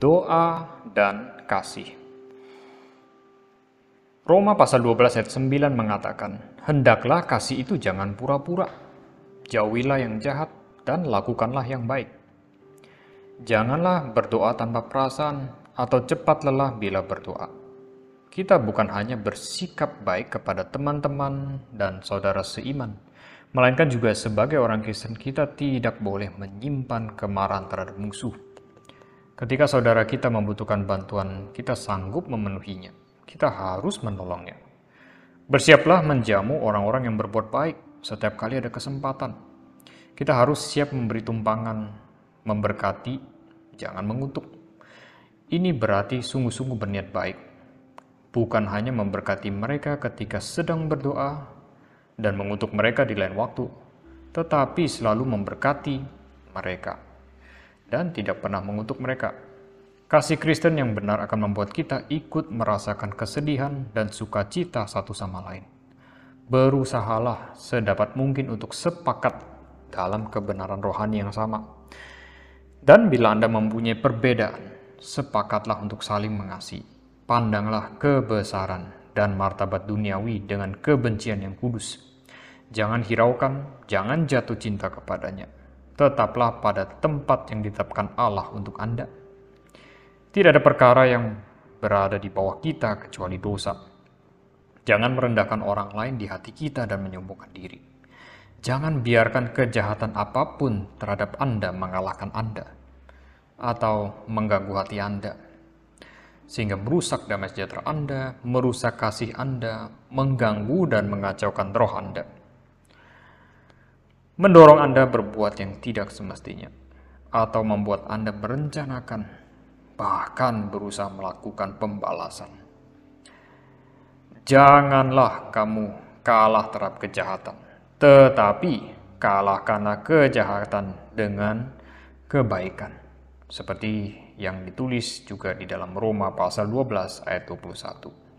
Doa dan kasih. Roma pasal 12 ayat 9 mengatakan, Hendaklah kasih itu jangan pura-pura. Jauhilah yang jahat dan lakukanlah yang baik. Janganlah berdoa tanpa perasaan atau cepat lelah bila berdoa. Kita bukan hanya bersikap baik kepada teman-teman dan saudara seiman, melainkan juga sebagai orang Kristen kita tidak boleh menyimpan kemarahan terhadap musuh. Ketika saudara kita membutuhkan bantuan, kita sanggup memenuhinya. Kita harus menolongnya. Bersiaplah menjamu orang-orang yang berbuat baik setiap kali ada kesempatan. Kita harus siap memberi tumpangan, memberkati, jangan mengutuk. Ini berarti sungguh-sungguh berniat baik, bukan hanya memberkati mereka ketika sedang berdoa dan mengutuk mereka di lain waktu, tetapi selalu memberkati mereka dan tidak pernah mengutuk mereka. Kasih Kristen yang benar akan membuat kita ikut merasakan kesedihan dan sukacita satu sama lain. Berusahalah sedapat mungkin untuk sepakat dalam kebenaran rohani yang sama. Dan bila Anda mempunyai perbedaan, sepakatlah untuk saling mengasihi. Pandanglah kebesaran dan martabat duniawi dengan kebencian yang kudus. Jangan hiraukan, jangan jatuh cinta kepadanya tetaplah pada tempat yang ditetapkan Allah untuk Anda. Tidak ada perkara yang berada di bawah kita kecuali dosa. Jangan merendahkan orang lain di hati kita dan menyombongkan diri. Jangan biarkan kejahatan apa pun terhadap Anda mengalahkan Anda atau mengganggu hati Anda sehingga merusak damai sejahtera Anda, merusak kasih Anda, mengganggu dan mengacaukan roh Anda mendorong Anda berbuat yang tidak semestinya, atau membuat Anda merencanakan, bahkan berusaha melakukan pembalasan. Janganlah kamu kalah terhadap kejahatan, tetapi kalahkanlah kejahatan dengan kebaikan. Seperti yang ditulis juga di dalam Roma pasal 12 ayat 21.